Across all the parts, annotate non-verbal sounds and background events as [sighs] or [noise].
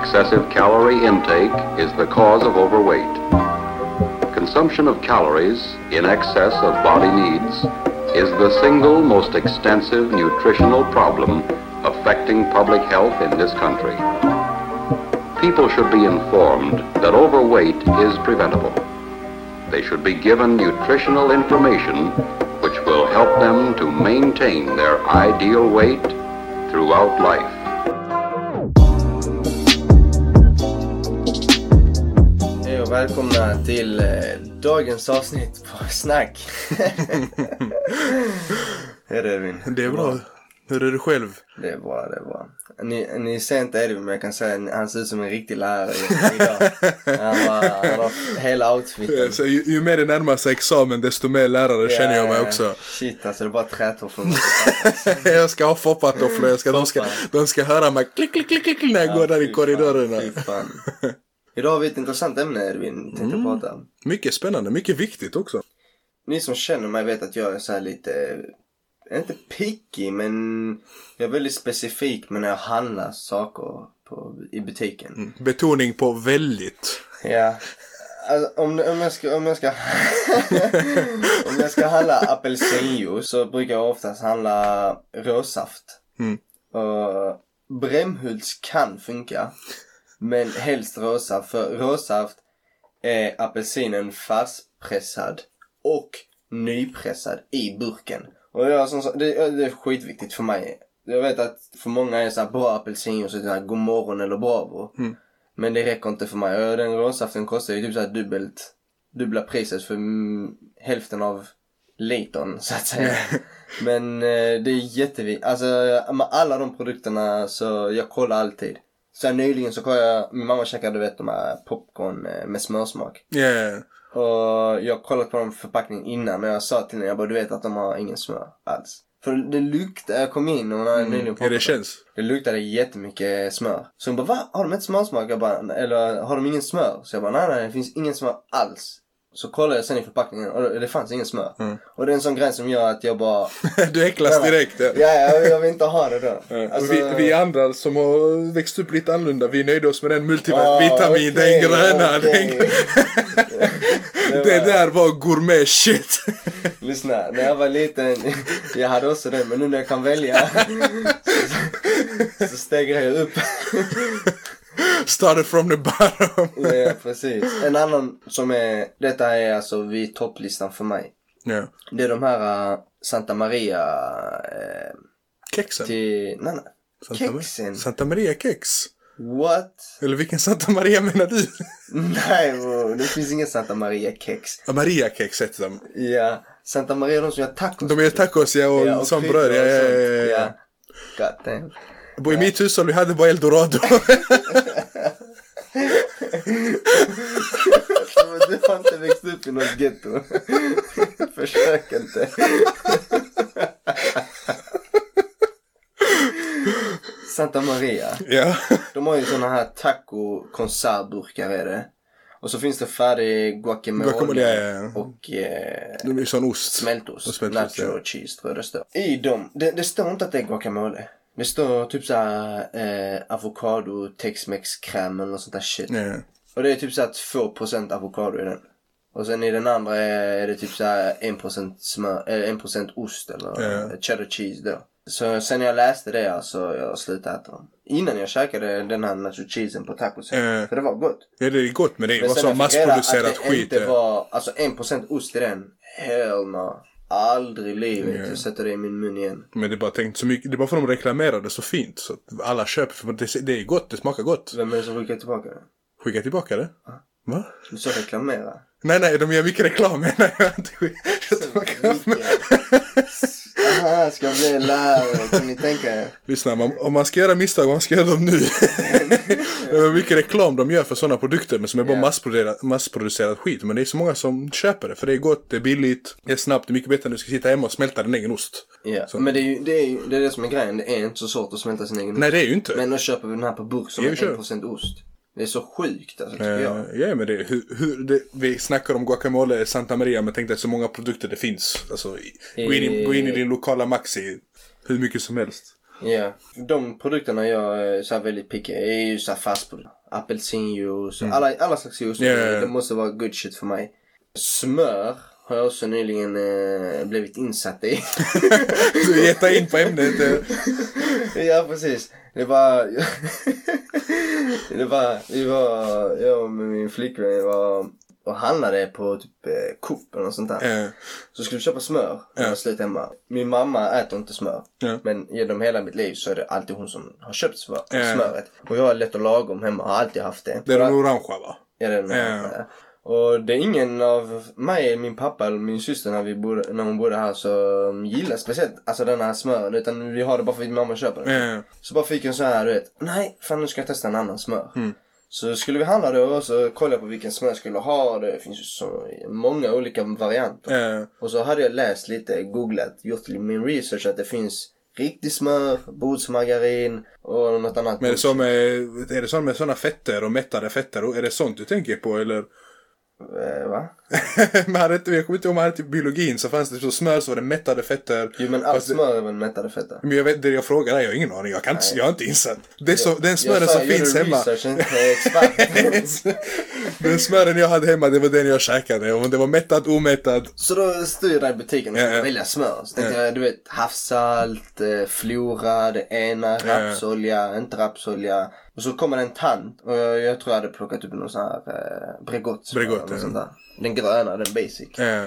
Excessive calorie intake is the cause of overweight. Consumption of calories in excess of body needs is the single most extensive nutritional problem affecting public health in this country. People should be informed that overweight is preventable. They should be given nutritional information which will help them to maintain their ideal weight throughout life. Och välkomna till eh, dagens avsnitt på Snack. [laughs] Hur är det Edvin? Det är bra. Hur är du själv? Det är bra, det är bra. Ni, ni ser inte Edvin men jag kan säga att han ser ut som en riktig lärare idag. Han, var, han har hela outfiten. Så ju, ju mer det närmar sig examen desto mer lärare känner jag mig också. Shit alltså det är bara mig. [laughs] jag ska ha foppatofflor, jag ska, de, ska, de ska höra mig klick, klick, klick, klick när jag går där i korridorerna. [laughs] Idag har vi ett intressant ämne Edvin, tänkte Mm. prata om. Mycket spännande, mycket viktigt också. Ni som känner mig vet att jag är så lite, inte picky men jag är väldigt specifik med när jag handlar saker på, i butiken. Betoning på väldigt. Ja. Alltså, om, om, jag ska, om, jag ska, [laughs] om jag ska handla apelsinjuice så brukar jag oftast handla råsaft. Mm. Och Brämhults kan funka. Men helst råsaft. För råsaft är apelsinen fastpressad och nypressad i burken. Och jag, som, det, det är skitviktigt för mig. Jag vet att för många är så här bra apelsinjuice, så här, god morgon eller bravo. Men det räcker inte för mig. Och den råsaften kostar ju typ så här dubbelt, dubbla priset för mm, hälften av litern så att säga. [laughs] Men eh, det är jätteviktigt. Alltså med alla de produkterna så jag kollar alltid. Här, nyligen så kollade jag, min mamma käkade du vet de här popcorn eh, med smörsmak. Yeah. Och jag kollat på dem förpackningen innan och jag sa till henne, jag bara du vet att de har ingen smör alls. För det luktade, jag kom in och hon hade nyligen Ja, poppat det känns. Det luktade jättemycket smör. Så hon bara, va? Har de inte smörsmak? Jag bara, eller har de ingen smör? Så jag bara, nej nej det finns ingen smör alls. Så kollade jag sen i förpackningen och det- det fanns ingen smör. Och det är en sån grej som gör att jag bara, [laughs] du äcklas direkt. Ja. ja jag, jag vill inte ha det då. Och Alltså, vi, vi andra som har växt upp lite annorlunda, vi nöjde oss med den multivitamin, Ah, okej, den gröna. okej. Den, [laughs] det där var gourmet shit. [laughs] Lyssna, när jag var liten, jag hade också den, men nu när jag kan välja så, så stegrar jag upp. Started from the bottom. [laughs] Ja, precis. En annan som är, detta är alltså vid topplistan för mig. Ja. Det är de här uh, Santa Maria eh, Kexen. till, nej nej. Santa, Kexen. Santa Maria kex. What? Eller vilken Santa Maria menar du? [laughs] Nej bro, det finns ingen Santa Maria kex. Ja, Maria kex heter de. Ja, Santa Maria de som gör tacos. De gör tacos ja, och, Ja, sånt kryddor bröd. Ja, och ja, sånt. ja, ja. God damn. I mitt hushåll vi hade bara eldorado. [laughs] Du har inte växt upp i något getto. Försök inte. Santa Maria. ja. De har ju såna här taco konservburkar är det. Och så finns det färdig guacamole, Guacamole, ja, ja. och eh, De är sån ost. smältost. Och smältost, nacho ja. cheese tror jag det står. I dem, det, det står inte att det är guacamole. Det står typ såhär eh, avokado, tex-mex kräm eller något sånt där shit. Ja. Och det är typ såhär 2% avokado i den. Och sen i den andra är det typ såhär 1% smör, eh, 1% ost eller Ja. cheddar cheese då. Så sen jag läste det alltså, jag slutade äta dem. Innan jag käkade den här nacho cheesen på tacosen. Ja. För det var gott. ja, det är gott men det Men var sen så jag fick att det skit. inte var, alltså 1% ost i den. Hell no. Aldrig i livet. Ja. Jag sätter det i min mun igen. Men det är bara tänkt så mycket, det är bara för att de reklamerade så fint. Så att alla köper för det, det är gott, det smakar gott. Vem är det som skickar tillbaka det? Skicka tillbaka det. Va? Du sa reklamera. Nej, nej, de gör mycket reklam menar jag. Inte skicka tillbaka. Aha, ska jag bli lärare? Kan ni tänka er? Lyssna, man, om man ska göra misstag, man ska göra dem nu. det är mycket reklam de gör för sådana produkter, men som är bara Ja. massproducerat, massproducerat skit. Men det är så många som köper det, för det är gott, det är billigt, det är snabbt, det är mycket bättre än du ska sitta hemma och smälta din egen ost. Ja, Så- men det är ju det, är ju, det är det som är grejen. Det är inte så svårt att smälta sin egen Nej, det är ju inte. Men då köper vi den här på burk som Ja, är vi kör. 1% ost. Det är så sjukt alltså, tycker jag. Eh, ja, men det, hur, hur, det, vi snackar om guacamole Santa Maria, men tänk dig så många produkter det finns. Alltså, i- gå, in, i- gå in i din lokala Maxi, hur mycket som helst. Ja. De produkterna jag är så här väldigt picky är ju så fastprodukter. apelsinjuice, alla, alla slags juice. Ja. Det måste vara good shit för mig. Smör har jag också nyligen eh, blivit insatt i. [laughs] Du getta in på ämnet. eh. [laughs] ja, precis. Det var... [laughs] det var... Vi var... Jag och min flickvän var och handlade på typ eh, Coop eller något sånt där. Eh, Så skulle vi köpa smör när jag var slut hemma. Min mamma äter inte smör. Ja. Men genom hela mitt liv så är det alltid hon som har köpt smör, smöret. Och jag har lätt och lagom hemma, har alltid haft det. det är den orangea va? Ja, det är den Ja. Och det är ingen av mig, min pappa eller min syster när, vi bodde, när hon bodde här som gillar speciellt alltså den här smören. Utan vi har det bara för att mamma köper det. Eh, Så bara fick jag så här, du vet. Nej, fan nu ska jag testa en annan smör. Mm. Så skulle vi handla då och så kollade jag på vilken smör jag skulle ha. Det finns ju så många olika varianter. eh, Och så hade jag läst lite, googlat, gjort min research att det finns riktig smör, bordsmargarin och något annat. men är det så med, är det så med sådana fetter och mättade fetter? Är det sånt du tänker på eller? Eh, va? [laughs] men hade inte, jag kommer inte ihåg om hade typ biologin så fanns det så smör så var det mättade fetter. Jo men allt det- smör är väl mättade fetter. Men jag vet, det jag frågar dig, jag har ingen aning. Jag, kan inte, jag är inte insatt. Det är så, den smören som finns hemma. [laughs] den smören jag hade hemma, det var den jag käkade. Om det var mättad, omättad. så då stod jag där i butiken och Ja, skulle ja. välja smör. Så tänkte Ja. jag, du vet, havssalt, eh, flora, det ena, Ja. rapsolja, inte rapsolja. Och så kommer en tant och jag, jag tror jag hade plockat upp någon sån här eh, Bregott. Bregott, ja. sånt där. Den gröna, den basic. Eh,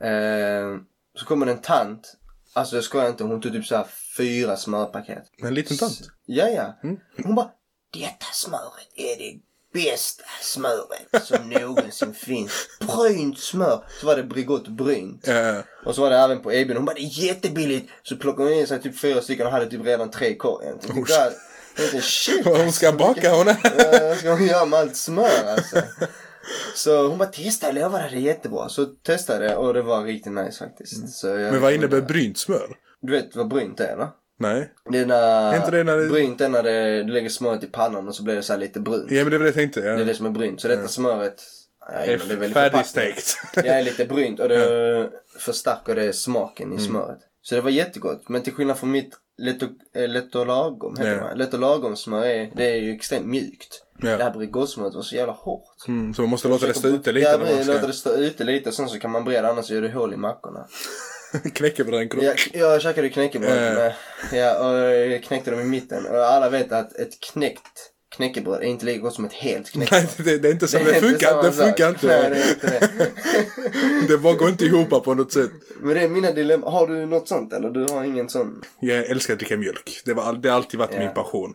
Eh, så kommer en tant. Alltså jag skojar inte, hon tog typ så här fyra smörpaket. en liten tant. Ja, ja. Mm. Hon bara, detta smöret är det bästa smöret som [laughs] någonsin finns. Brynt smör. Så var det Bregott brynt. Eh, Och så var det även på erbjudande. Hon bara, det är jättebilligt. Så plockade hon in sig typ fyra stycken och hade typ redan tre i korgen. Typ jag tänkte, shit. hon ska baka hon. Vad [laughs] ska hon göra med allt smör alltså? Så hon bara testa, lovar det är jättebra. Så testade jag och det var riktigt nice faktiskt. Jag, Men vad innebär brynt smör? Du vet vad brynt är va? Nej. Det är när... Är inte det när det- Brynt är när det, du lägger smöret i pannan och så blir det så här lite brunt. Ja men det var det jag tänkte. Det är Ja. det som är brynt. Så detta smöret... Ja, Det är det är väl färdigstekt. Jag är lite brynt och det [laughs] förstärker det smaken Mm. i smöret. Så det var jättegott. Men till skillnad från mitt och, eh, heter Ja. det. Lätt och lagom smör är, det är ju extremt mjukt. Ja. Det här Bregottsmöret var så jävla hårt. Mm, så man måste låta det stå ute lite. Ja, precis, låta ska det stå ute lite sen så kan man breda annars gör det hål i mackorna. [laughs] knäckebröd. Jag, jag käkade knäckebröd med, ja, och jag knäckte dem i mitten. Och alla vet att ett knäckt knäckebröd är inte lika gott som ett helt knäckebröd. Nej, det, det är inte så. Det, inte funkar, det funkar inte. Nej, det är inte det. [laughs] Det bara går inte ihop på något sätt. Men det är mina dilemma. Har du något sånt eller? Du har ingen sån? Jag älskar att dricka mjölk. Det, var, det har alltid varit Ja. min passion.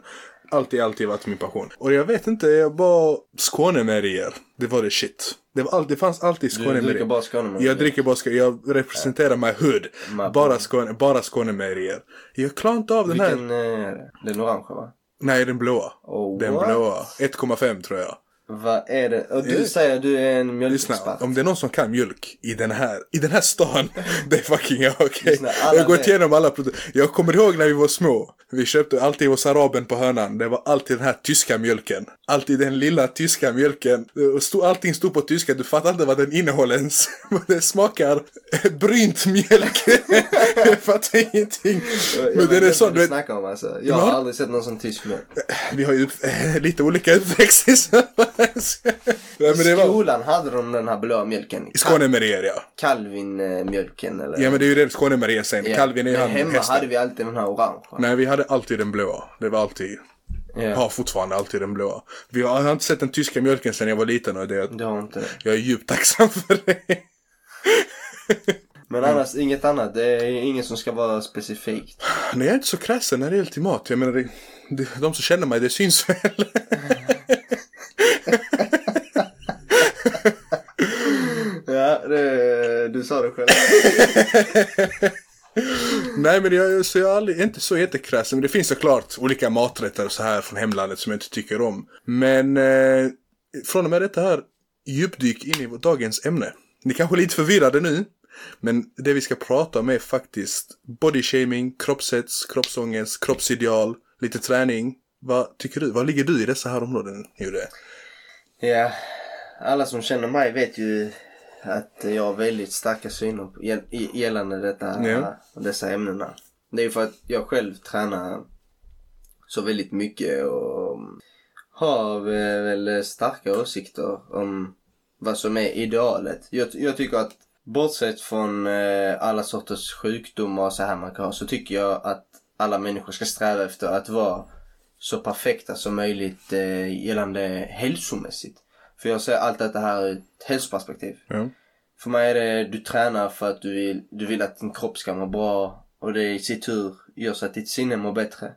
Alltid, alltid varit min passion. Och jag vet inte, jag bara... Skånemerier. Det var det shit. Det, var all, det fanns alltid Du dricker Skånemerier. bara Skånemerier? Jag dricker bara Skåne. Jag representerar my hood. My Bara, Skåne, bara Skånemerier. Jag klarar inte av den här. Vilken eh, är det? Den orangea va? Nej, den blåa. Oh, den what? blåa. 1,5 tror jag. Vad är det? Och du Eh, säger att du är en mjölkexpert. om det är någon som kan mjölk i den här, i den här stan, [laughs] det är fucking jag, alla Jag har gått igenom alla produkter. Jag kommer ihåg när vi var små. Vi köpte alltid hos araben på hörnan. Det var alltid den här tyska mjölken. Alltid den lilla tyska mjölken. Stod, allting stod på tyska, du fattar inte vad den innehåller ens. [laughs] Det smakar [laughs] brynt mjölk. jag fattar ingenting. Jag Men den är sån, du snackar om alltså. Jag har aldrig sett någon sån tysk mjölk. vi har ju lite olika uppväxt i det I var skolan hade de den här blåa mjölken. i Skånemerier, ja. Calvin-mjölken eller? Ja men det är ju det Skånemerier sen. Ja. Calvin är ju Men han hemma hästen. hade vi alltid den här orangea. Nej, vi hade alltid den blåa. Det var alltid, Ja. har fortfarande alltid den blåa. Vi har, jag har inte sett den tyska mjölken sedan jag var liten och det, Du har inte det. jag är djupt tacksam för det. [laughs] Men Mm. annars inget annat. Det är ingen som ska vara specifikt. [sighs] Nej, jag är inte så kräsen när det gäller till mat. Jag menar, det, det, de som känner mig, det syns väl. [laughs] Ja, det, du sa det själv. Nej, men jag, så jag är aldrig, inte så jättekräsen. Men det finns såklart olika maträtter och så här från hemlandet som jag inte tycker om. Men eh, från och med detta här, djupdyk in i dagens ämne. Ni kanske är lite förvirrade nu. Men det vi ska prata om är faktiskt bodyshaming, kroppshets, kroppsångest, kroppsideal, lite träning. Vad tycker du? Vad ligger du i dessa här områden, Jude? Ja, alla som känner mig vet ju att jag har väldigt starka syner gällande detta, Ja. dessa ämnena. Det är ju för att jag själv tränar så väldigt mycket och har väl starka åsikter om vad som är idealet. Jag, jag tycker att bortsett från eh, alla sorters sjukdomar och så här man kan ha så tycker jag att alla människor ska sträva efter att vara så perfekta som möjligt eh, gällande hälsomässigt. För jag ser allt detta här ur ett hälsoperspektiv. Ja. För mig är det, du tränar för att du vill, du vill att din kropp ska må bra och det i sin tur gör så att ditt sinne mår bättre.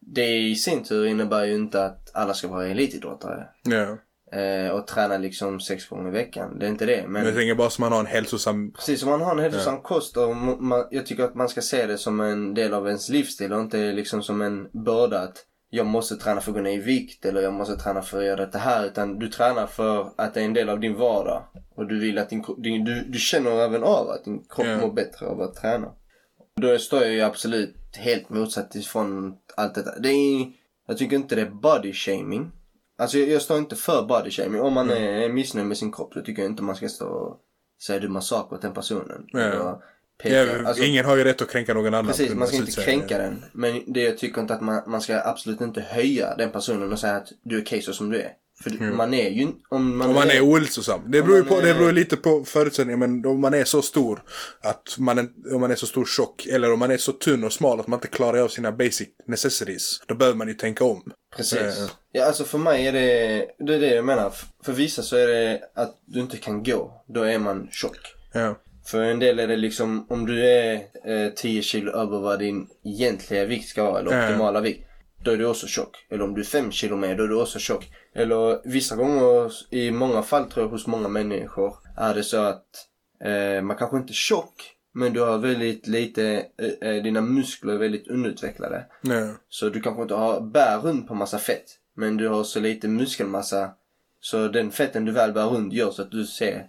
Det i sin tur innebär ju inte att alla ska vara elitidrottare ja. eh, och träna liksom sex gånger i veckan. Det är inte det. Men Men jag tänker bara som man har en hälsosam... precis som man har en hälsosam kost och man, jag tycker att man ska se det som en del av ens livsstil och inte liksom som en börda att jag måste träna för att gå ner i vikt eller jag måste träna för att göra det här. Utan du tränar för att det är en del av din vardag. Och du vill att din, din du, du känner även av att din kropp Ja. mår bättre av att träna. Då står jag ju absolut helt motsatt ifrån allt detta. Det är, jag tycker inte det är body shaming. Alltså jag, jag står inte för body shaming. Om man är missnöjd med sin kropp så tycker jag inte man ska stå och säga dumma saker åt den personen. Ja. Eller peka. Alltså, ingen har ju rätt att kränka någon annan. Precis, man ska inte kränka den. Men det jag tycker inte att man, man ska absolut inte höja den personen och säga att du är okej så som du är. För du- man är ju om man, Om man är ohälsosam. Det beror ju på, det är- beror lite på förutsättningar. Men om man är så stor att man, är- om man är så stor tjock. Eller om man är så tunn och smal att man inte klarar av sina basic necessities. Då behöver man ju tänka om. Precis. Eh, Ja, alltså för mig är det, det är det jag menar. För vissa så är det att du inte kan gå. Då är man tjock. Ja. För en del är det liksom, om du är eh, 10 kilo över vad din egentliga vikt ska vara, eller optimala vikt. Då är du också tjock. Eller om du är 5 kilo mer, då är du också tjock. Eller vissa gånger, i många fall tror jag hos många människor, är det så att eh, man kanske inte är tjock, men du har väldigt lite, eh, eh, dina muskler är väldigt underutvecklade. Ja. Så du kanske inte har, bär runt på massa fett. Men du har så lite muskelmassa. Så den fetten du väl bär runt gör så att du ser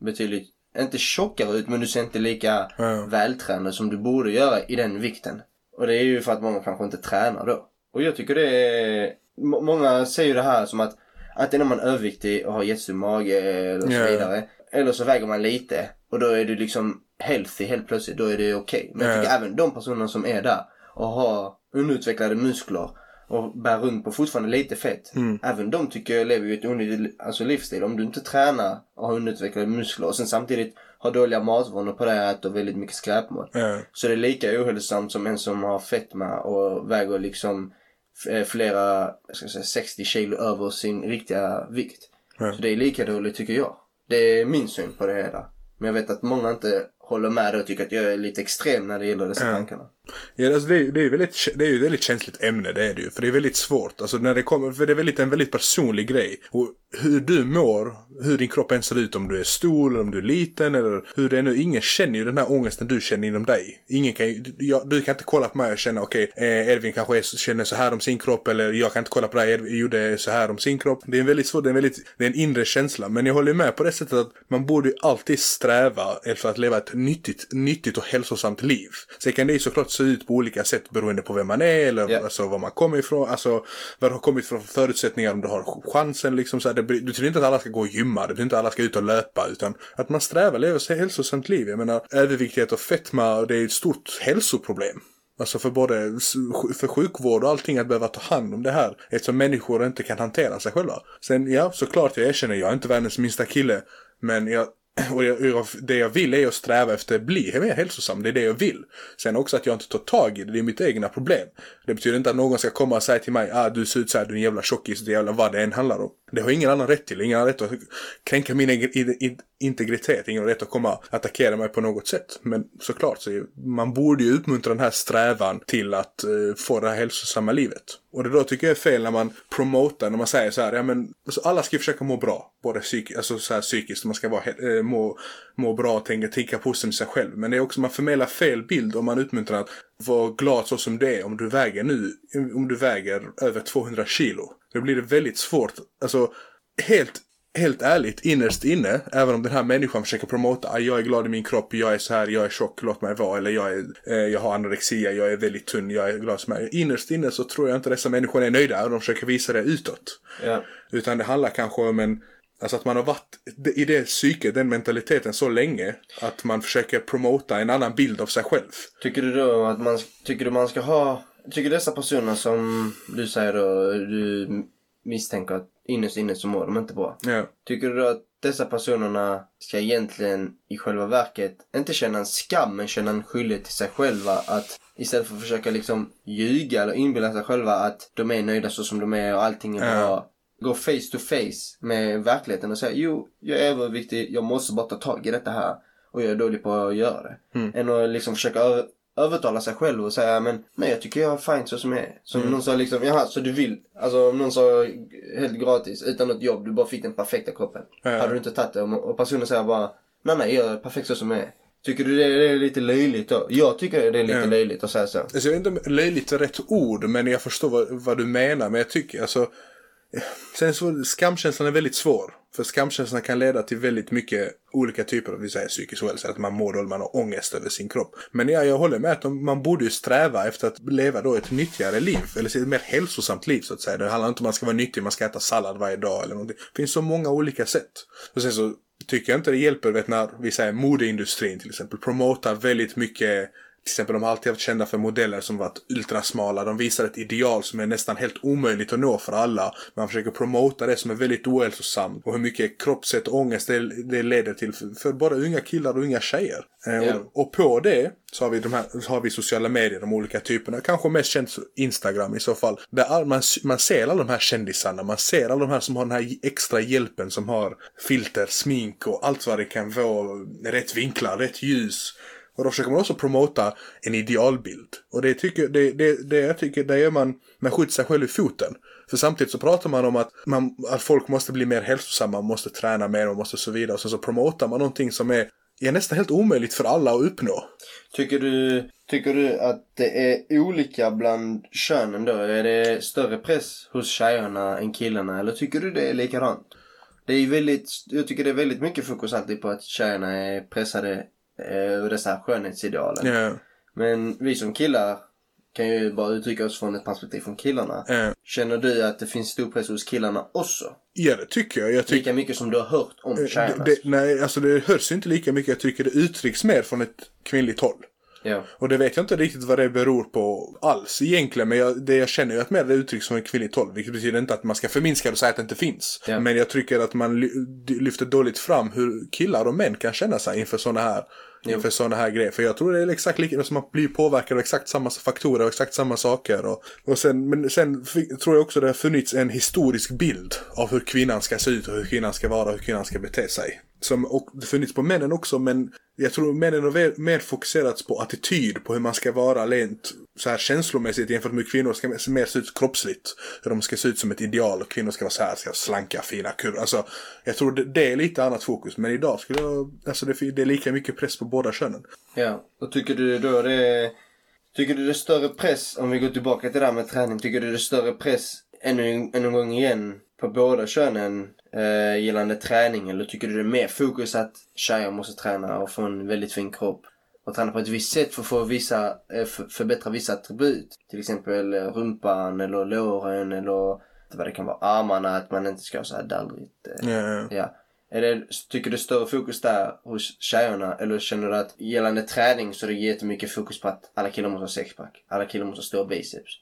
betydligt, inte tjockare ut men du ser inte lika Ja. vältränad som du borde göra i den vikten. Och det är ju för att många kanske inte tränar då. Och jag tycker det är, må- många ser ju det här som att antingen är man överviktig och har jättestor mage eller så Ja. vidare. Eller så väger man lite och då är du liksom healthy helt plötsligt, då är det okej. Men jag Ja. tycker även de personerna som är där och har underutvecklade muskler och bär runt på fortfarande lite fett. Mm. Även de tycker jag lever ju ett onödigt alltså livsstil. Om du inte tränar och har underutvecklade muskler och sen samtidigt har dåliga matvanor på det och äter väldigt mycket skräpmat. Ja. Så det är lika ohälsosamt som en som har fetma och väger liksom eh, flera, jag ska säga 60 kilo över sin riktiga vikt. Ja. Så det är lika dåligt tycker jag. Det är min syn på det hela. Men jag vet att många inte håller med och tycker att jag är lite extrem när det gäller dessa Ja. tankarna. Ja, alltså det, är, det, är väldigt, det är ju ett väldigt känsligt ämne, det är det ju. För det är väldigt svårt. Alltså när det kommer, för det är väldigt, en väldigt personlig grej. Och hur du mår, hur din kropp än ser ut, om du är stor eller om du är liten eller hur det är nu. Ingen känner ju den här ångesten du känner inom dig. Ingen kan ju, jag, du kan inte kolla på mig och känna okej, eh, Edvin kanske är, känner så här om sin kropp eller jag kan inte kolla på dig, Edvin gjorde så här om sin kropp. Det är en väldigt svår, det är en väldigt, det är en inre känsla. Men jag håller med på det sättet att man borde ju alltid sträva efter att leva ett nyttigt, nyttigt och hälsosamt liv. Sen kan det såklart se ut på olika sätt beroende på vem man är eller Ja. alltså, var man kommer ifrån. Alltså vad du har kommit från för förutsättningar, om du har chansen liksom. Så här, det, betyder inte att alla ska gå och gymma, det betyder inte att alla ska ut och löpa. Utan att man strävar, leva ett hälsosamt liv. Jag menar överviktighet och fetma, det är ett stort hälsoproblem. Alltså för både för sjukvård och allting att behöva ta hand om det här. Eftersom människor inte kan hantera sig själva. Sen ja, såklart jag erkänner, jag är inte världens minsta kille. Men jag, och jag, det jag vill är att sträva efter att bli mer hälsosam. Det är det jag vill. Sen också att jag inte tar tag i det, det är mitt egna problem. Det betyder inte att någon ska komma och säga till mig ah du ser ut såhär, du är en jävla tjockis, det jävla vad det än handlar om. Det har ingen annan rätt till. Ingen har rätt att kränka min integritet. Ingen har rätt att komma och attackera mig på något sätt. Men såklart, så man borde ju uppmuntra den här strävan till att eh, få det här hälsosamma livet. Och det då tycker jag är fel när man promotar, när man säger så här, ja men alltså alla ska försöka må bra. Både psyk, alltså så här psykiskt, man ska vara, eh, må, må bra och tänka, tänka positivt med sig själv. Men det är också, man förmedlar fel bild om man uppmuntrar att vara glad så som det är. Om du väger nu, om du väger över 200 kilo. Då blir det väldigt svårt, alltså helt Helt ärligt, innerst inne, även om den här människan försöker promota "Ah, jag är glad i min kropp, jag är så här, jag är tjock, låt mig vara, eller jag, är, eh, jag har anorexia, jag är väldigt tunn, jag är glad som jag är. Innerst inne så tror jag inte dessa människor är nöjda och de försöker visa det utåt. Ja. Utan det handlar kanske om en, alltså att man har varit i det psyket, den mentaliteten så länge att man försöker promota en annan bild av sig själv. Tycker du då att man, tycker du man ska ha, tycker dessa personer som du säger då, du misstänker att innerst inne så mår de inte bra. Ja. Tycker du då att dessa personerna ska egentligen i själva verket inte känna en skam men känna en skyldighet till sig själva att istället för att försöka liksom ljuga eller inbilla sig själva att de är nöjda så som de är och allting är Ja. bra. Gå face to face med verkligheten och säga jo, jag är överviktig, jag måste bara ta tag i detta här och jag är dålig på att göra det. Mm. Än att liksom försöka övertala sig själv och säga men nej jag tycker jag är fine så som jag är. Som Mm. någon sa liksom, jaha så du vill, alltså om någon sa helt gratis utan något jobb, du bara fick den perfekta kroppen. Ja. Hade du inte tagit det och och personen säger bara nej nej jag är perfekt så som jag är. Tycker du det är lite löjligt då? Jag tycker det är lite Ja. löjligt att säga så. Alltså, jag vet inte om löjligt är rätt ord, men jag förstår vad, vad du menar. Men jag tycker alltså... Sen så, skamkänslan är väldigt svår. För skamkänslan kan leda till väldigt mycket olika typer av vi säger, psykisk ohälsa. Att man mår dåligt, man har ångest över sin kropp. Men ja, jag håller med att man borde ju sträva efter att leva då ett nyttigare liv. Eller ett mer hälsosamt liv så att säga. Det handlar inte om att man ska vara nyttig, man ska äta sallad varje dag eller någonting. Det finns så många olika sätt. Och sen så tycker jag inte det hjälper vet, när vi säger modeindustrin till exempel promotar väldigt mycket till exempel de har alltid varit kända för modeller som varit ultrasmala. De visar ett ideal som är nästan helt omöjligt att nå för alla. Man försöker promota det som är väldigt ohälsosamt. Och hur mycket kroppssätt och ångest det, det leder till för, för både unga killar och unga tjejer. Ja. och, och på det så har vi de här, så har vi sociala medier, de olika typerna. Kanske mest känt Instagram i så fall. Där all, man, man ser alla de här kändisarna. Man ser alla de här som har den här extra hjälpen. Som har filter, smink och allt vad det kan vara. Rätt vinklar, rätt ljus. Och då försöker man också promota en idealbild. Och det tycker, det, det, det jag tycker, det gör man, man skjuter sig själv i foten. För samtidigt så pratar man om att, man, att folk måste bli mer hälsosamma, man måste träna mer och måste så vidare. Och sen så promotar man någonting som är, är nästan helt omöjligt för alla att uppnå. Tycker du, tycker du att det är olika bland könen då? Är det större press hos tjejerna än killarna eller tycker du det är likadant? Det är ju väldigt, jag tycker det är väldigt mycket fokus alltid på att tjejerna är pressade eh, över dessa skönhetsidealen. Ja, Men vi som killar kan ju bara uttrycka oss från ett perspektiv från killarna. ja. Känner du att det finns stor press hos killarna också? ja det tycker jag. jag tycker, Lika mycket som du har hört om det, tjejernas? det, nej, alltså det hörs inte lika mycket. Jag tycker det uttrycks mer från ett kvinnligt håll. Ja. Och det vet jag inte riktigt vad det beror på alls egentligen. Men jag, det jag känner ju att mer det uttrycks som ett kvinnligt håll. Vilket betyder inte att man ska förminska det och säga att det inte finns. Ja. Men jag tycker att man ly- lyfter dåligt fram hur killar och män kan känna sig inför sådana här, inför sådana här grejer. För jag tror det är exakt likadant, som man blir påverkad av exakt samma faktorer och exakt samma saker. Och, och sen, men sen tror jag också det har funnits en historisk bild av hur kvinnan ska se ut och hur kvinnan ska vara och hur kvinnan ska bete sig. Som och det funnits på männen också men jag tror männen har mer, fokuserats på attityd, på hur man ska vara rent så här känslomässigt jämfört med hur kvinnor ska mer- mer se ut kroppsligt. Hur de ska se ut som ett ideal och kvinnor ska vara så här, ska slanka, fina, kurvor. Alltså, jag tror det, det är lite annat fokus. Men idag skulle jag, alltså det, det är lika mycket press på båda könen. Ja, och tycker du då det. Tycker du det är större press, om vi går tillbaka till det här med träning, tycker du det är större press ännu ännu en gång igen på båda könen eh, gällande träning? Eller tycker du det är mer fokus att tjejer måste träna och få en väldigt fin kropp och träna på ett visst sätt för att få vissa, eh, för, förbättra vissa attribut? Till exempel eh, rumpan eller låren eller vad det kan vara, armarna, att man inte ska ha så här dallrigt. Eh, Ja. Ja. Är det, tycker du större fokus där hos tjejerna eller känner du att gällande träning så är det jättemycket fokus på att alla killar måste ha sexpack, alla killar måste ha stora biceps,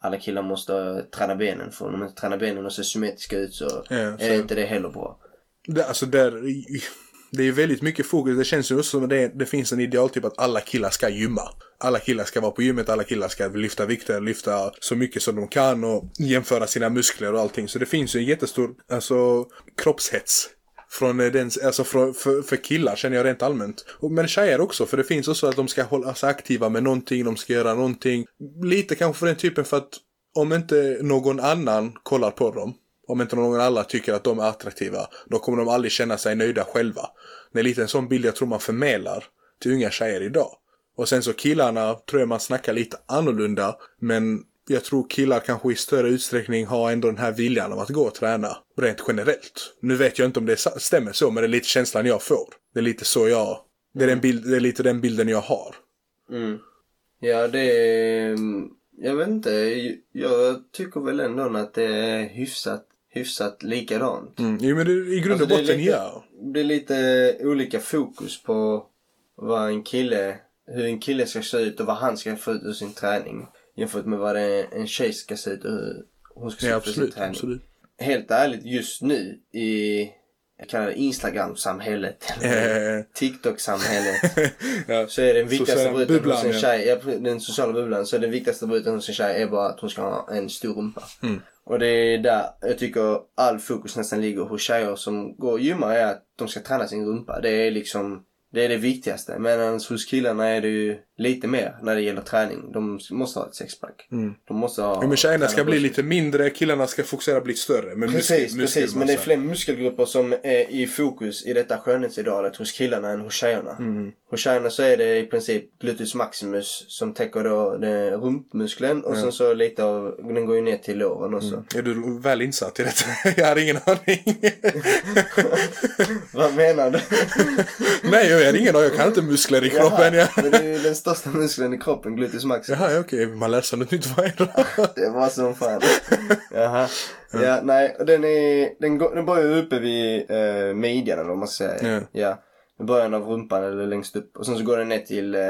alla killar måste träna benen för om de inte tränar benen och ser symmetriska ut så Ja, är så- det inte det heller bra. Det, alltså där, det är väldigt mycket fokus. Det känns ju också som att det, det finns en idealtyp att alla killar ska gymma. Alla killar ska vara på gymmet, alla killar ska lyfta vikter, lyfta så mycket som de kan och jämföra sina muskler och allting. Så det finns ju en jättestor alltså, kroppshets. Från eh, den, alltså för, för, för killar känner jag rent allmänt. Men tjejer också, för det finns också att de ska hålla sig aktiva med någonting, de ska göra någonting. Lite kanske för den typen för att om inte någon annan kollar på dem, om inte någon annan tycker att de är attraktiva, då kommer de aldrig känna sig nöjda själva. Det är lite en sån bild jag tror man förmedlar till unga tjejer idag. Och sen så killarna tror jag man snackar lite annorlunda, men jag tror killar kanske i större utsträckning har ändå den här viljan av att gå och träna. Rent generellt. Nu vet jag inte om det stämmer så, men det är lite känslan jag får. Det är lite så jag... Det är, den bild, det är lite den bilden jag har. Mm. Ja, det är... Jag vet inte. Jag tycker väl ändå att det är hyfsat, hyfsat likadant. Mm. Jo, men det, i grund och Alltså, botten, lite- ja. Det är lite olika fokus på vad en kille, hur en kille ska se ut och vad han ska få ut ur sin träning. Jämfört med vad är en tjej ska se ut hon ska se ut ur sin absolut, helt ärligt just nu i, jag kallar det Instagram-samhället. eller Eh, TikTok-samhället. [laughs] ja. Så är den viktigaste bruten hos en tjej, den sociala bubblan, så den viktigaste bruten hos en tjej är bara att hon ska ha en stor rumpa. Mm. Och det är där jag tycker all fokus nästan ligger hos tjejer som går och gymmar är att de ska träna sin rumpa. Det är liksom, det är det viktigaste. Medan hos killarna är det ju lite mer när det gäller träning. De måste ha ett sexpack. Mm. De måste ha... Ja, men tjejerna ska bli lite mindre, killarna ska fokusera bli större. Men Precis, muskel- precis. Men det är fler muskelgrupper som är i fokus i detta skönhetsidealet hos killarna än hos tjejerna. Mm. Hos tjejerna så är det i princip gluteus maximus som täcker då den rumpmuskeln och sen så lite av, den går ju ner till låren också. Är du väl insatt i detta? [laughs] jag har ingen aning. [laughs] Vad menar du? [laughs] Nej, jag har ingen aning. Jag kan inte muskler i kroppen. Jaha, Ja. men det är ju den största muskeln i kroppen, gluteus maximus. Jaha, okej. Man lär sig något nytt varje dag. Det var som fan. Jaha. Ja, nej, och den är, den, går, den börjar uppe vid eh, midjan eller vad man ska säga. Ja. ja. I början av rumpan eller längst upp. Och sen så går den ner till eh,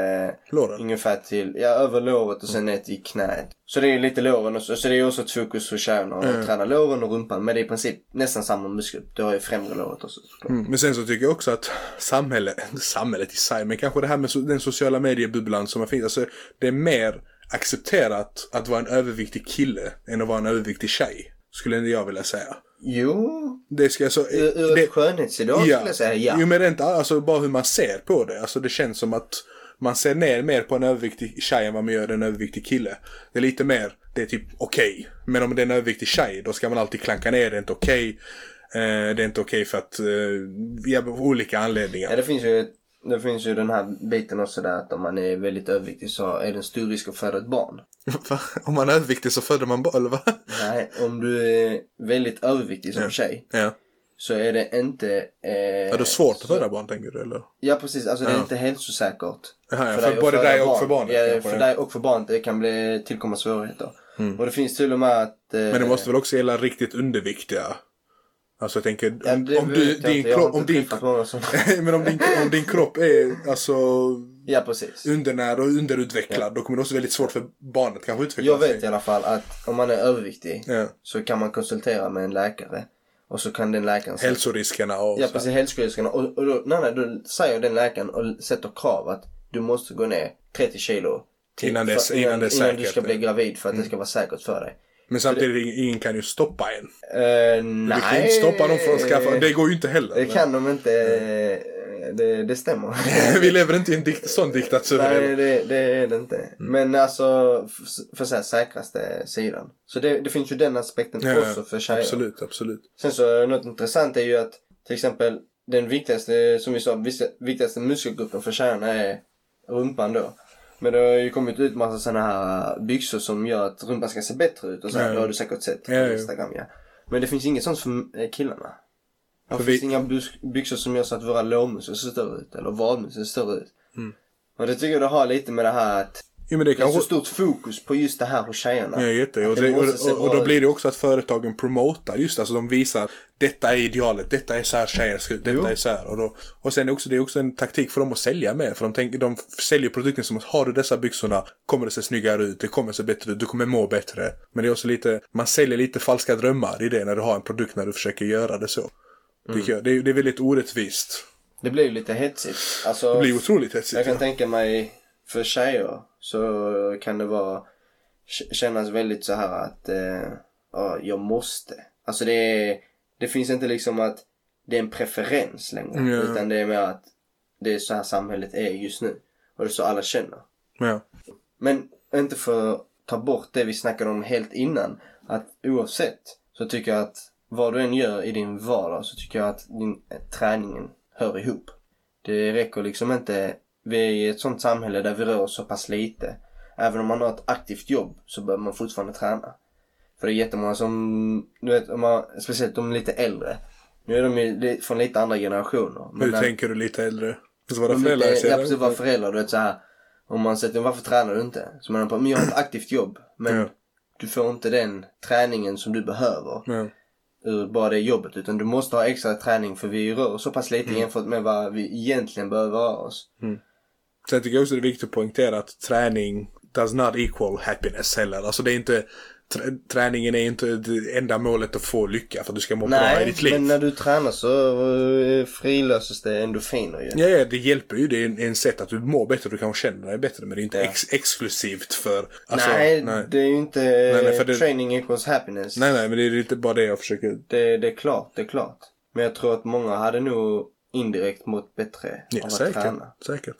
Låren. ungefär till, ja över låret och sen ner till knät. Så det är lite låren och så, så det är också ett fokus för tjejerna att träna låren och rumpan. Men det är i princip nästan samma muskel. Du har ju främre låret också. Mm. Men sen så tycker jag också att samhället, samhället i sig, men kanske det här med den sociala mediebubblan som har finns. Alltså, det är mer accepterat att vara en överviktig kille än att vara en överviktig tjej. Skulle inte jag vilja säga. Jo, Det ska alltså... ur, ur det, ett skönhetsideal skulle jag säga ja. Jo men rent alltså bara hur man ser på det. Alltså det känns som att man ser ner mer på en överviktig tjej än vad man gör en överviktig kille. Det är lite mer, det är typ okej. Men om det är en överviktig tjej då ska man alltid klanka ner, det är inte okej. Eh, det är inte okej för att, eh, ja, olika Ja, anledningar. det finns ju, det finns ju den här biten också där att om man är väldigt överviktig så är det en stor risk att föda ett barn. [laughs] Va? om man är överviktig så föder man barn, eller va? Nej, om du är väldigt överviktig som tjej Ja. så är det inte... Eh, Är det svårt att föda barn tänker du eller? Ja precis, alltså det är Ja. inte hälsosäkert. Jaha, ja, för att både dig och för barnet Ja, för ja. dig och för barnet det kan bli, tillkomma svårigheter. Och det finns till och med att... Eh, Men det måste väl också gälla riktigt underviktiga? Alltså jag tänker, ja, om du, din kropp, om inte din, träffat många som... [laughs] men om din, om din kropp är alltså Ja precis. undernärd och underutvecklad då kommer det också väldigt svårt för barnet kanske utveckla Jag sig. vet i alla fall att om man är överviktig Ja. så kan man konsultera med en läkare. Och så kan den läkaren Hälsoriskerna och Ja precis, hälsoriskerna. Och, och då, nej, nej, då säger den läkaren och sätter krav att du måste gå ner 30 kilo. till- Innan det är- för- innan det är innan du säkert, ska bli ja. gravid för att det ska vara säkert för dig. Men samtidigt, ingen kan ju stoppa en. Uh, nej. Vi kan ju inte stoppa dem från att skaffa, det går ju inte heller. Det kan de inte. eh, Det, det stämmer. [laughs] Vi lever inte i en dikt, sån diktatur. Nej, det, det är det inte. Mm. Men alltså, för, så här, säkraste sidan. Så det, det finns ju den aspekten Ja, också för tjejer. Absolut, absolut. Sen så något intressant är ju att till exempel den viktigaste, som vi sa, viktigaste muskelgruppen för tjejerna är rumpan då. Men det har ju kommit ut massa sådana här byxor som gör att rumpan ska se bättre ut och så. Ja. Det har du säkert sett på Ja. Instagram ja. Men det finns inget sånt för eh, killarna. Det För finns vi- inga byxor som gör så att våra lårmuskler ser större ut. Eller vadmuskler ser större ut. Mm. Och det tycker jag det har lite med det här att Jo men det det är så stort fokus på just det här hos tjejerna. Ja, jätte. Och, Det och, och bra då blir det också att företagen promotar just alltså de visar detta är idealet, detta är så här tjejer ska detta Jo. är så här. Och, då, och sen är också, det är också en taktik för dem att sälja med. För de, tänker, de säljer produkten som att har du dessa byxorna kommer det se snyggare ut, det kommer se bättre ut, du kommer må bättre. Men det är också lite, man säljer lite falska drömmar i det när du har en produkt när du försöker göra det så. Mm. Jag. Det, är, det är väldigt orättvist. Det blir ju lite hetsigt. Alltså, Det blir otroligt hetsigt. Jag kan ja. tänka mig för tjejer så kan det vara kännas väldigt så här att eh, ja, jag måste. Alltså det det finns inte liksom att det är en preferens längre. Ja. Utan det är mer att det är så här samhället är just nu. Och det är så alla känner. Ja. Men inte för att ta bort det vi snackade om helt innan. Att oavsett så tycker jag att vad du än gör i din vardag så tycker jag att din, eh, träningen hör ihop. Det räcker liksom inte. Vi är i ett sånt samhälle där vi rör oss så pass lite. Även om man har ett aktivt jobb så behöver man fortfarande träna. För det är jättemånga som, du vet, om man, speciellt de lite äldre. Nu är de ju från lite andra generationer. Hur när- tänker du lite äldre? Så våra föräldrar lite, ja precis, vara föräldrar. Du vet såhär. Om man säger varför tränar du inte? Så man på, men jag har ett aktivt jobb. Men Ja. du får inte den träningen som du behöver. Ja. Ur bara det jobbet. Utan du måste ha extra träning för vi rör oss så pass lite jämfört med vad vi egentligen behöver röra oss. Sen tycker jag också det är viktigt att poängtera att träning does not equal happiness heller. Alltså det är inte trä- träningen är inte det enda målet att få lycka för att du ska må bra i Nej, ditt liv. men när du tränar så eh, frilöses det endorfiner ju. Ja, ja, det hjälper ju. Det är en, sätt att du mår bättre, du kanske känner dig bättre. Men det är inte Ja. ex- exklusivt för... Alltså, nej, nej. det är ju inte nej, för det- training equals happiness. Nej, nej, men det är inte bara det jag försöker... Det, det är klart, det är klart. Men jag tror att många hade nog indirekt mått bättre Ja, av att säkert. träna. Säkert.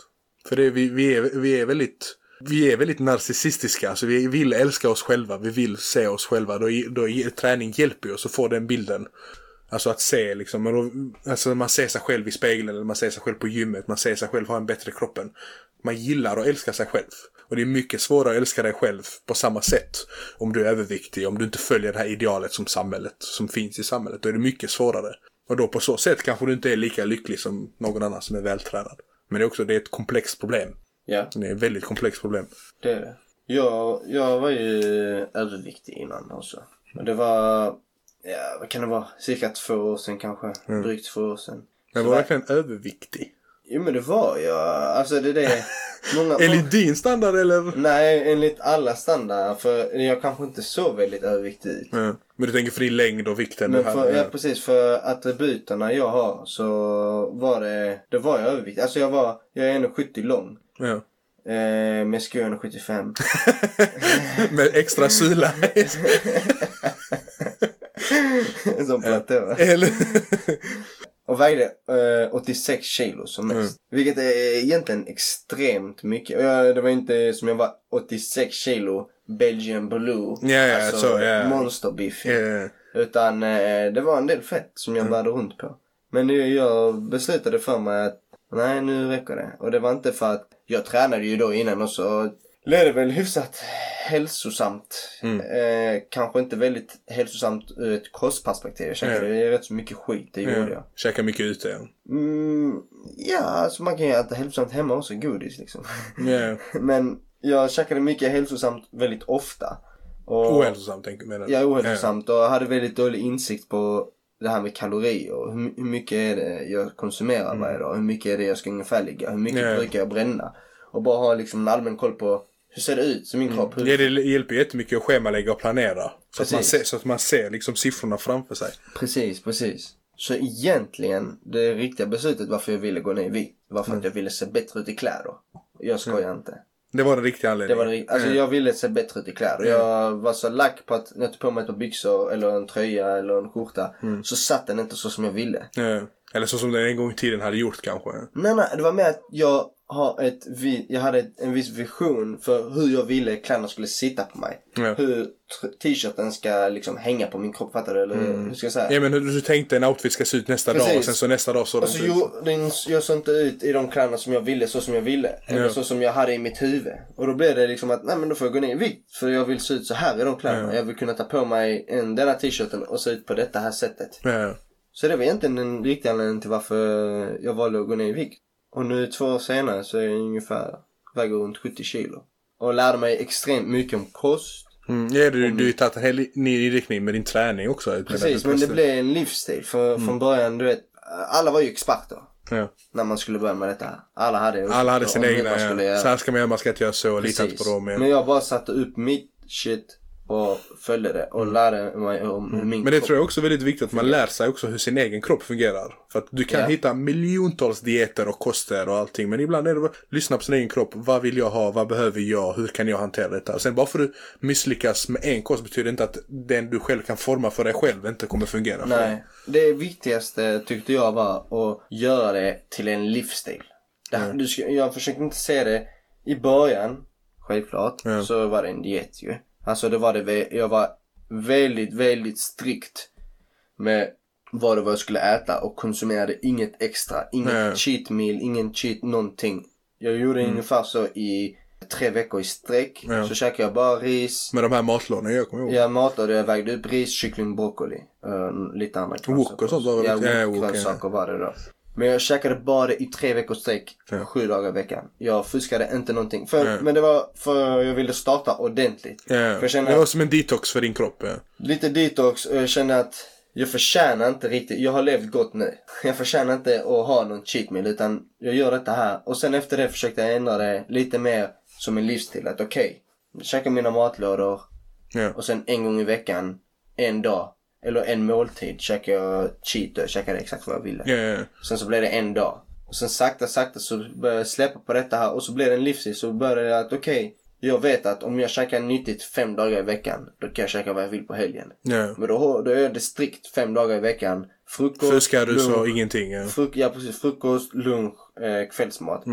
För det, vi, vi, är, vi är väldigt... Vi är väldigt narcissistiska, alltså vi vill älska oss själva, vi vill se oss själva. Då, då träning hjälper ju oss att få den bilden. Alltså att se liksom, men då, alltså man ser sig själv i spegeln eller man ser sig själv på gymmet, man ser sig själv ha en bättre kroppen. Man gillar att älska sig själv. Och det är mycket svårare att älska dig själv på samma sätt om du är överviktig, om du inte följer det här idealet som samhället, som finns i samhället. Då är det mycket svårare. Och då på så sätt kanske du inte är lika lycklig som någon annan som är vältränad. Men det är också det är ett komplext problem. Ja, Det är ett väldigt komplext problem. det är det. Jag, jag var ju överviktig innan också. Och det var, ja vad kan det vara, cirka två år sedan kanske. Drygt två år sedan. Men var verkligen överviktig. Jo men det var jag. Alltså det är det. Många, [laughs] Enligt din standard eller? Nej, enligt alla standarder. För jag kanske inte så väldigt överviktig ut. Ja. Men du tänker för din längd och vikten? Men för, ja, precis, för attributerna jag har så var det, det var jag överviktig. Alltså jag var, jag är 1,70 lång. ja. Eh, jag ska 1,75. [laughs] Med extra sula. Som [laughs] platå. eller? Och vägde eh, 86 kilo som mest. Vilket är egentligen extremt mycket. Och jag, det var inte som jag var 86 kilo Belgian Blue. Ja, ja, alltså så, ja. monsterbiff. Ja. Utan eh, det var en del fett som jag bärde runt på. Men nu, jag beslutade för mig att nej nu räcker det. Och det var inte för att jag tränade ju då innan och så ledde väl hyfsat hälsosamt. Eh, kanske inte väldigt hälsosamt ur ett kostperspektiv. Jag käkade rätt så mycket skit, det gjorde jag. Ja. Käkar mycket ute. Ja. Mm, ja, alltså man kan ju äta hälsosamt hemma också, godis liksom. Ja. [laughs] Men jag käkade mycket hälsosamt väldigt ofta. Och, Ohälsosamt menar du? Ja, ohälsosamt och hade väldigt dålig insikt på det här med kalorier. och Hur, hur mycket är det jag konsumerar varje dag? Hur mycket är det jag ska ungefär ligga? Hur mycket Ja. brukar jag bränna? Och bara ha liksom en allmän koll på hur ser det ut som min kropp? Hur, Ja, det hjälper jättemycket att schemalägga och planera. Så att, man ser, så att man ser liksom siffrorna framför sig. Precis, precis. Så egentligen, det riktiga beslutet varför jag ville gå ner i vikt var för att jag ville se bättre ut i kläder. Jag skojar inte. Det var den riktiga Det anledningen. var det, alltså jag ville se bättre ut i kläder. Jag var så lack på att när jag tog på mig ett par byxor eller en tröja eller en skjorta så satt den inte så som jag ville. Eller så som den en gång i tiden hade gjort kanske. Nej, nej, det var mer att jag har ett, jag hade en viss vision för hur jag ville kläderna skulle sitta på mig. Ja. Hur t-shirten ska liksom hänga på min kropp, fattar du? Eller hur ska jag säga? Ja men hur du tänkte en outfit ska se ut nästa dag och Precis. sen så nästa dag så Och så den ut. den, jag såg inte ut i de kläderna som jag ville, så som jag ville. Eller Ja. så som jag hade i mitt huvud. Och då blev det liksom att, nej men då får jag gå ner i vikt. För jag vill se ut så här i de kläderna. Jag vill kunna ta på mig en, denna t-shirten och se ut på detta här sättet. Ja. Så det var egentligen den riktiga anledningen till varför jag valde att gå ner i vikt. Och nu två år senare så är jag ungefär, väger runt 70 kilo. Och lärde mig extremt mycket om kost. Mm, ja, du, du har ju tagit en hel ny inriktning med din träning också. Precis, men det blev en livsstil. För från början, du vet, alla var ju experter. Ja. När man skulle börja med detta. Alla hade Alla hade sina egna, ja. Så här ska man göra, man ska inte göra så, lita inte på dem. Men Ja. jag bara satte upp mitt shit och följde det och lärde mig om hur min Mm. Men det tror jag också är väldigt viktigt att man lär sig också hur sin egen kropp fungerar. För att du kan Ja. hitta miljontals dieter och koster och allting. Men ibland är det bara lyssna på sin egen kropp. Vad vill jag ha? Vad behöver jag? Hur kan jag hantera detta? Sen bara för att du misslyckas med en kost betyder inte att den du själv kan forma för dig själv inte kommer fungera. dig. Nej. Det viktigaste tyckte jag var att göra det till en livsstil. Det, du ska, jag försökte inte se det i början, självklart, Ja. så var det en diet ju. Alltså det var det, jag var väldigt, väldigt strikt med vad det var jag skulle äta och konsumerade inget extra. Inget Nej. cheat meal, ingen cheat någonting. Jag gjorde ungefär så i tre veckor i sträck. Ja. Så käkade jag bara ris, Med de här matlådorna jag kommer ihåg. jag matade, jag vägde upp ris, kyckling, broccoli. Uh, lite andra Wok och sånt var väl- Ja, ja, wok, ja. grönsaker var det då. Men jag käkade bara i tre veckors sträck, Ja. sju dagar i veckan. Jag fuskade inte någonting. För, Ja. Men det var för jag ville starta ordentligt. Ja. För jag Det var som en detox för din kropp. Lite detox och jag känner att jag förtjänar inte riktigt, jag har levt gott nu. [laughs] Jag förtjänar inte att ha någon cheat meal utan jag gör detta här. Och sen efter det försökte jag ändra det lite mer som en livsstil. Att okej, okay, käka mina matlådor. Och sen en gång i veckan, en dag, eller en måltid käkar jag cheat och käkade exakt vad jag ville. Ja, ja, Sen så blev det en dag. Och sen sakta, sakta så började jag släppa på detta här och så blev det en livsstil. Så började jag att okej, jag vet att om jag käkar nyttigt fem dagar i veckan, då kan jag käka vad jag vill på helgen. ja. Men då, då är det strikt fem dagar i veckan. Frukost, Fuskar du så lunch, ingenting. Ja. fruk- ja precis, frukost, lunch, eh, kvällsmat.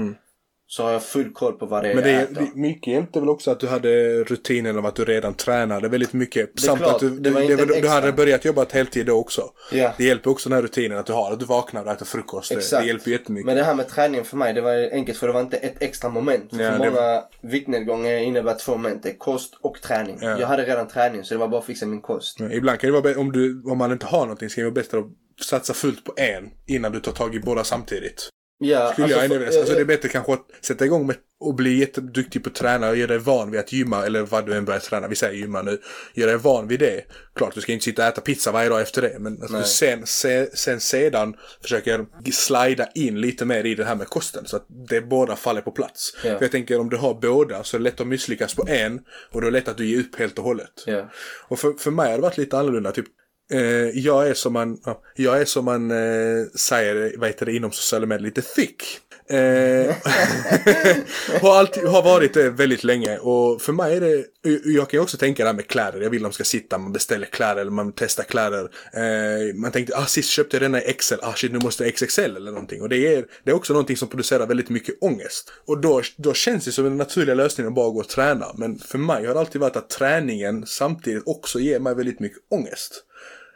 Så har jag full koll på vad det är. Men det, jag äter. det, mycket hjälpte väl också att du hade rutinen av att du redan tränade väldigt mycket. är Samt klart, att du, det du, var det, inte du extra. hade börjat jobba ett heltid då också. Ja. Det hjälper också den här rutinen att du har. Att du vaknar och äter frukost. Det, Exakt. det hjälper jättemycket. Men det här med träningen för mig, det var enkelt för det var inte ett extra moment. För, Ja, för det- många viktnedgångar innebär två moment. Det är kost och träning. Ja. Jag hade redan träning så det var bara att fixa min kost. Men Ibland kan det vara om, du, om man inte har någonting ska det vara bättre att satsa fullt på en innan du tar tag i båda samtidigt. Ja, Skulle jag för- ändå vilja- alltså det är bättre kanske att sätta igång med att bli jätteduktig på att träna och göra dig van vid att gymma eller vad du än börjar träna. Vi säger gymma nu. Göra dig van vid det. Klart du ska inte sitta och äta pizza varje dag efter det. Men du sen, se, sen sedan försöker slida in lite mer i det här med kosten. Så att det båda faller på plats. Ja. För jag tänker om du har båda så är det lätt att misslyckas på en. Och då är det lätt att du ger upp helt och hållet. Ja. Och för, för mig har det varit lite annorlunda. Typ, eh, jag är som man, jag är som man eh, säger, vad heter det, inom sociala medier, lite thick. Eh, [laughs] har, alltid, har varit det väldigt länge och för mig är det, eh, jag kan ju också tänka det här med kläder. Jag vill att de ska sitta, man beställer kläder eller man testar kläder. Eh, man tänkte, ah sist köpte jag denna i XL, ah shit nu måste jag XXL eller någonting. Och det är, det är också någonting som producerar väldigt mycket ångest. Och då, då känns det som en naturlig lösning att bara gå och träna. Men för mig har det alltid varit att träningen samtidigt också ger mig väldigt mycket ångest.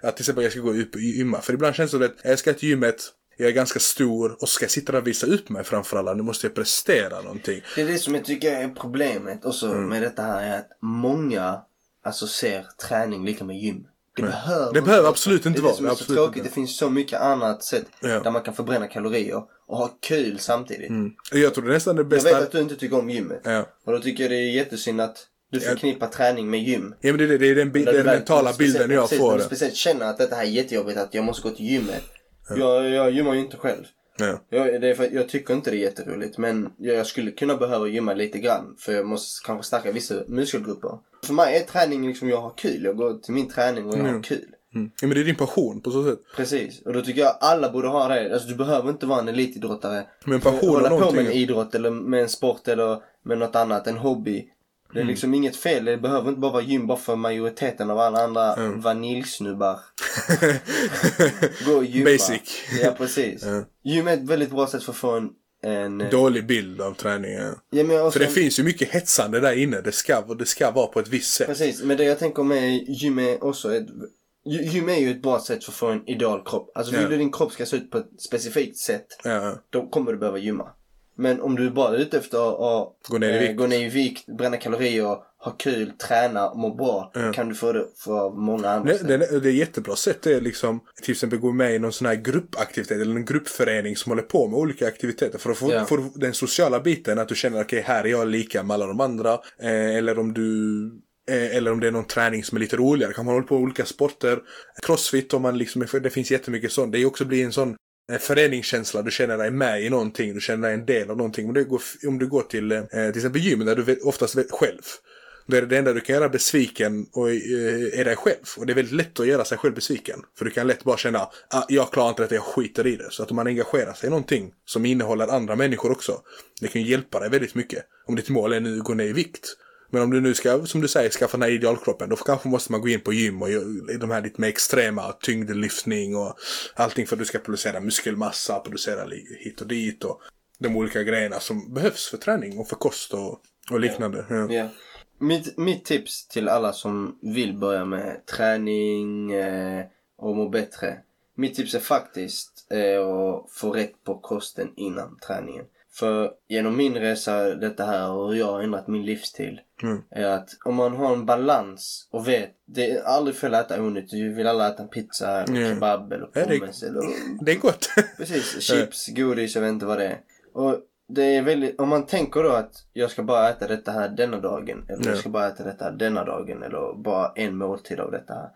Att till exempel jag ska gå upp och gymma. För ibland känns det som att jag ska till gymmet, jag är ganska stor och ska jag sitta där och visa upp mig framför alla. Nu måste jag prestera någonting. Det är det som jag tycker är problemet också Mm. med detta här är att många alltså ser träning lika med gym. Det behöver, Det behöver absolut inte det är vara. Det som är så tråkigt. inte. Det finns så mycket annat sätt Ja. där man kan förbränna kalorier och ha kul samtidigt. Jag tror det är nästan det Jag bästa. vet att du inte tycker om gymmet. Ja. Och då tycker jag det är jättesynd att du förknippar träning med gym. Ja men det, är- det är den, du den mentala bilden jag precis, får. speciellt känner att detta här är jättejobbigt, att jag måste gå till gymmet. Jag, jag gymmar ju inte själv. Ja. Jag, det är för, jag tycker inte det är jätteroligt men jag, jag skulle kunna behöva gymma lite grann för jag måste kanske stärka vissa muskelgrupper. För mig är träning liksom jag har kul. Jag går till min träning och jag har kul. Mm. ja men det är din passion på så sätt. Precis. Och då tycker jag alla borde ha det. Alltså du behöver inte vara en elitidrottare. Men passion hålla på med en idrott eller med en sport eller med något annat. En hobby. Det Mm. är liksom inget fel. Det behöver inte bara vara gym bara för majoriteten av alla andra Mm. vaniljsnubbar. [laughs] Gå och gymma. Basic. Ja precis. Gym är ett väldigt bra sätt för att få en... en Dålig bild av träningen. ja, men också, För det finns ju mycket hetsande där inne. Det ska, det ska vara på ett visst sätt. Precis, men det jag tänker med gym är också ett... gy- Gym är ju ett bra sätt för att få en idealkropp. Alltså vill Ja. du din kropp ska se ut på ett specifikt sätt, Ja. då kommer du behöva gymma. Men om du bara är ute efter att Gå ner i vikt. gå ner i vikt, bränna kalorier, ha kul, träna, må bra, kan du få det för många andra sätt. det, det är jättebra sätt det är liksom till exempel gå med i någon sån här gruppaktivitet eller en gruppförening som håller på med olika aktiviteter. För att få, Ja. få den sociala biten att du känner okej här är jag lika med alla de andra. Eh, eller om du eh, eller om det är någon träning som är lite roligare. Kan man hålla på med olika sporter. Crossfit om man liksom, det finns jättemycket sånt. Det är också blir en sån en föreningskänsla. Du känner dig med i någonting. Du känner dig en del av någonting. Om du går, om du går till eh, till exempel gym där du oftast vet själv. Då är det det enda du kan göra besviken och eh, är dig själv. Och det är väldigt lätt att göra sig själv besviken. För du kan lätt bara känna, ah, jag klarar inte detta, jag skiter i det. Så att om man engagerar sig i någonting som innehåller andra människor också. Det kan ju hjälpa dig väldigt mycket. Om ditt mål är nu att gå ner i vikt. Men om du nu ska, som du säger, skaffa den här idealkroppen. Då kanske måste man gå in på gym och de här lite mer extrema tyngdlyftning och allting för att du ska producera muskelmassa, producera hit och dit och de olika grejerna som behövs för träning och för kost och, och liknande. Ja. Ja. Mitt, mitt tips till alla som vill börja med träning eh, och må bättre. Mitt tips är faktiskt eh, att få rätt på kosten innan träningen. För genom min resa, detta här och hur jag har ändrat min livsstil. Mm. Är att om man har en balans och vet, det är aldrig fel att äta onyttigt. Vi vill alla äta en pizza eller Ja. kebab eller Ja, det- pommes eller Det är gott. [laughs] Precis, chips, godis, jag vet inte vad det är. Och det är väldigt, om man tänker då att jag ska bara äta detta här denna dagen. Eller Ja. jag ska bara äta detta här denna dagen. Eller bara en måltid av detta här.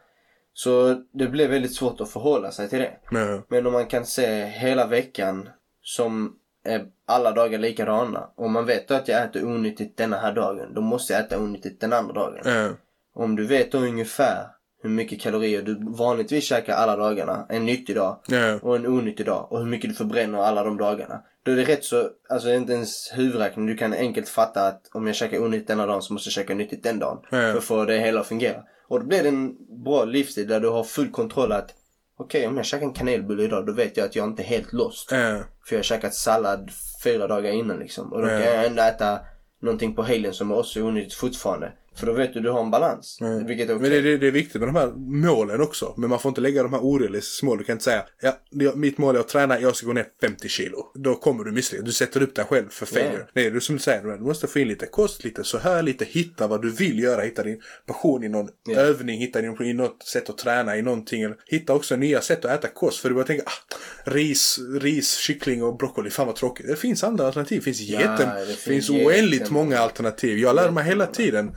Så det blir väldigt svårt att förhålla sig till det. ja. Men om man kan se hela veckan som är alla dagar likadana. Och man vet att jag äter onyttigt denna här dagen. Då måste jag äta onyttigt den andra dagen. Ja. Om du vet då ungefär hur mycket kalorier du vanligtvis käkar alla dagarna, en nyttig dag Ja. och en onyttig dag och hur mycket du förbränner alla de dagarna. Då är det rätt så, alltså inte ens huvudräkning, du kan enkelt fatta att om jag käkar onyttigt denna dagen så måste jag käka nyttigt den dagen. Ja. För att få det hela att fungera. Och då blir det en bra livsstil där du har full kontroll att okej om jag käkar en kanelbulle idag då vet jag att jag inte är helt lost. Ja. För jag har käkat sallad fyra dagar innan liksom. Och då Ja. kan jag ändå äta någonting på helgen som också är onyttigt fortfarande. För då vet du du har en balans. Vilket är. Men det, det, det är viktigt med de här målen också. Men man får inte lägga de här orealistiska målen. Du kan inte säga, ja, mitt mål är att träna, jag ska gå ner 50 kilo. Då kommer du misslyckas. Du sätter upp dig själv för failure. Ja. Det är du som du säger, du måste få in lite kost, lite så här, lite hitta vad du vill göra. Hitta din passion i någon Ja. övning, hitta din, i något sätt att träna i någonting. Hitta också nya sätt att äta kost. För du bara tänker, ah, ris, ris, kyckling och broccoli, fan vad tråkigt. Det finns andra alternativ. Det finns, Ja, jätten, det det finns finns oändligt många alternativ. Jag lär mig hela tiden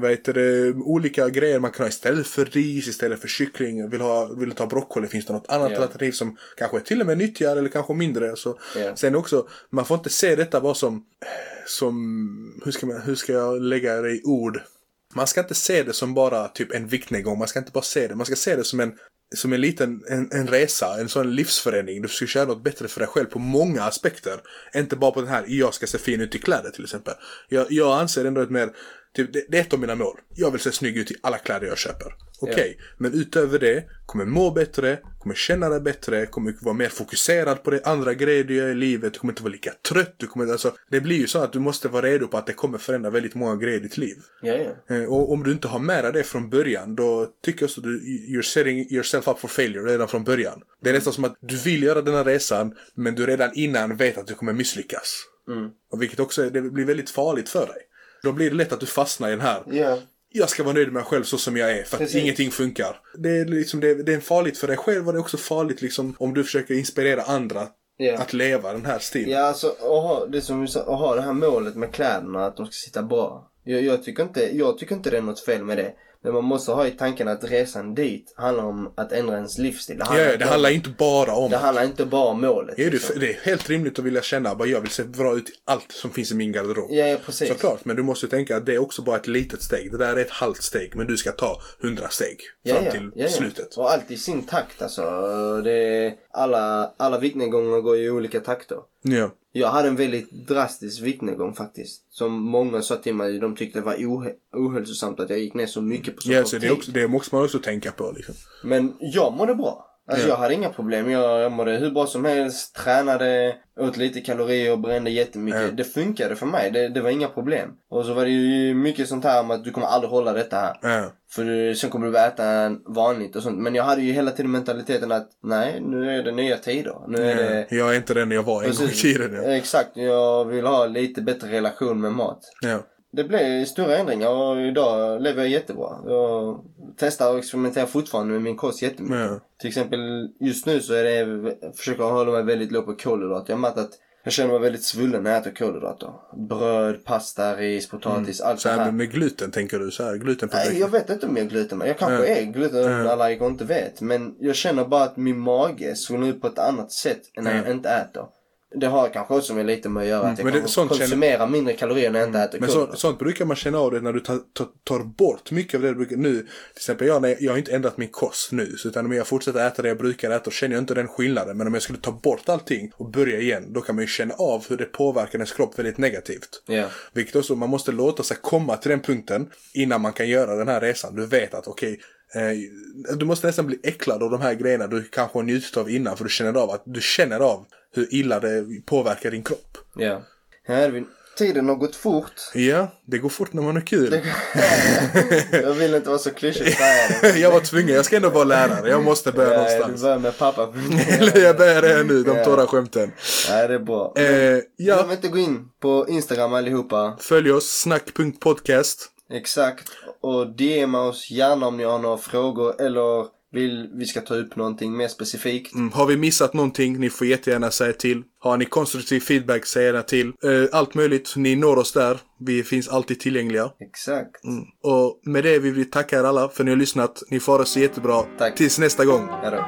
vad heter det, olika grejer man kan ha istället för ris, istället för kyckling. Vill, ha, vill du ta broccoli, finns det något annat Ja. alternativ som kanske är till och med nyttigare eller kanske mindre. Så. Ja. Sen också, man får inte se detta bara som, som hur, ska man, hur ska jag lägga det i ord? Man ska inte se det som bara typ en viktnedgång, man ska inte bara se det, man ska se det som en som en liten en, en resa, en sån livsförändring. Du ska köra något bättre för dig själv på många aspekter. Inte bara på den här, jag ska se fin ut i kläder till exempel. Jag, jag anser ändå ett mer, typ, det, det är ett av mina mål. Jag vill se snygg ut i alla kläder jag köper. Okej, men utöver det, kommer må bättre, kommer känna dig bättre, kommer vara mer fokuserad på det andra grejer du gör i livet, du kommer inte vara lika trött, du kommer, alltså, det blir ju så att du måste vara redo på att det kommer förändra väldigt många grejer i ditt liv. Ja. Eh, Och om du inte har med dig det från början, då tycker jag så att du, you're setting yourself up for failure redan från början. Det är nästan som att du vill göra den här resan, men du redan innan vet att du kommer misslyckas. Mm. Och vilket också det blir väldigt farligt för dig. Då blir det lätt att du fastnar i den här, Ja. jag ska vara nöjd med mig själv så som jag är, för att Precis. ingenting funkar. Det är, liksom, det, det är farligt för dig själv och det är också farligt liksom, om du försöker inspirera andra Ja. att leva den här stilen. Ja, alltså att ha, det som sa, att ha det här målet med kläderna, att de ska sitta bra. Jag, jag, tycker inte, jag tycker inte det är något fel med det. Men man måste ha i tanken att resan dit handlar om att ändra ens livsstil. Det Ja, inte det om- handlar inte bara om det handlar inte bara om målet. Du, liksom. det är helt rimligt att vilja känna att jag vill se bra ut i allt som finns i min garderob. Ja, ja, precis. Såklart, men du måste tänka att det är också bara ett litet steg. Det där är ett halvt steg, men du ska ta hundra steg Ja, fram ja, till ja, ja. slutet. Och allt i sin takt alltså. Det är, alla, alla viktnedgångar går i olika takter. Ja. Jag hade en väldigt drastisk viktnedgång faktiskt. Som många sa till mig, de tyckte det var ohälsosamt att jag gick ner så mycket på så Ja, kort så det, är också, det måste man också tänka på. Liksom. Men jag mådde bra. Alltså Ja. jag hade inga problem. Jag, jag mådde hur bra som helst, tränade, åt lite kalorier och brände jättemycket. Ja. Det funkade för mig. Det, det var inga problem. Och så var det ju mycket sånt här om att du kommer aldrig hålla detta här. Ja. För sen kommer du äta vanligt och sånt. Men jag hade ju hela tiden mentaliteten att nej, nu är det nya tider. Nu är det... Jag är inte den jag var en gång i Precis. tiden. Ja. Exakt, jag vill ha lite bättre relation med mat. Ja. Det blev stora ändringar och idag lever jag jättebra. Jag testar och experimenterar fortfarande med min kost jättemycket. Ja. Till exempel just nu så är det, jag försöker hålla mig väldigt låg på kolhydrater. Jag har märkt att jag känner mig väldigt svullen när jag äter kolhydrater. Bröd, pasta, ris, potatis, allt Mm. Så det här här. med, gluten tänker du? Så här, gluten på Nej, jag vet inte om jag är gluten. Jag kanske Ja. är glutenallergiker och inte vet. Men jag känner bara att min mage svullnar ut på ett annat sätt än när Ja. jag inte äter. Det har kanske också med lite med att göra att jag Mm, men det- sånt känner- mindre kalorier när jag inte äter Men så, sånt brukar man känna av det när du tar, tar, tar bort mycket av det du brukar... Nu, till exempel jag, när jag har inte ändrat min kost nu. Så utan om jag fortsätter äta det jag brukar äta, då känner jag inte den skillnaden. Men om jag skulle ta bort allting och börja igen, då kan man ju känna av hur det påverkar ens kropp väldigt negativt. Ja. Vilket också, man måste låta sig komma till den punkten innan man kan göra den här resan. Du vet att okej, eh, du måste nästan bli äcklad av de här grejerna du kanske har njutit av innan. För du känner av att du känner av hur illa det påverkar din kropp. Ja. Här. Tiden har gått fort. Ja, det går fort när man har kul. jag vill inte vara så klyschig jag var tvungen, jag ska ändå vara lärare. Jag måste börja Ja, du någonstans. börjar med pappa. Eller jag börjar redan nu, de Ja. torra skämten. Nej, det är bra. Eh, Glöm ja, inte gå in på Instagram allihopa. följ oss, snack.podcast. Exakt. Och DMa oss gärna om ni har några frågor eller vill vi ska ta upp någonting mer specifikt. Mm, har vi missat någonting, ni får jättegärna säga till. Har ni konstruktiv feedback, säg gärna till. Eh, allt möjligt, ni når oss där. Vi finns alltid tillgängliga. Exakt. Mm. Och med det vill vi tacka er alla för att ni har lyssnat. Ni får ha det så jättebra. Tack. Tills nästa gång. Hejdå.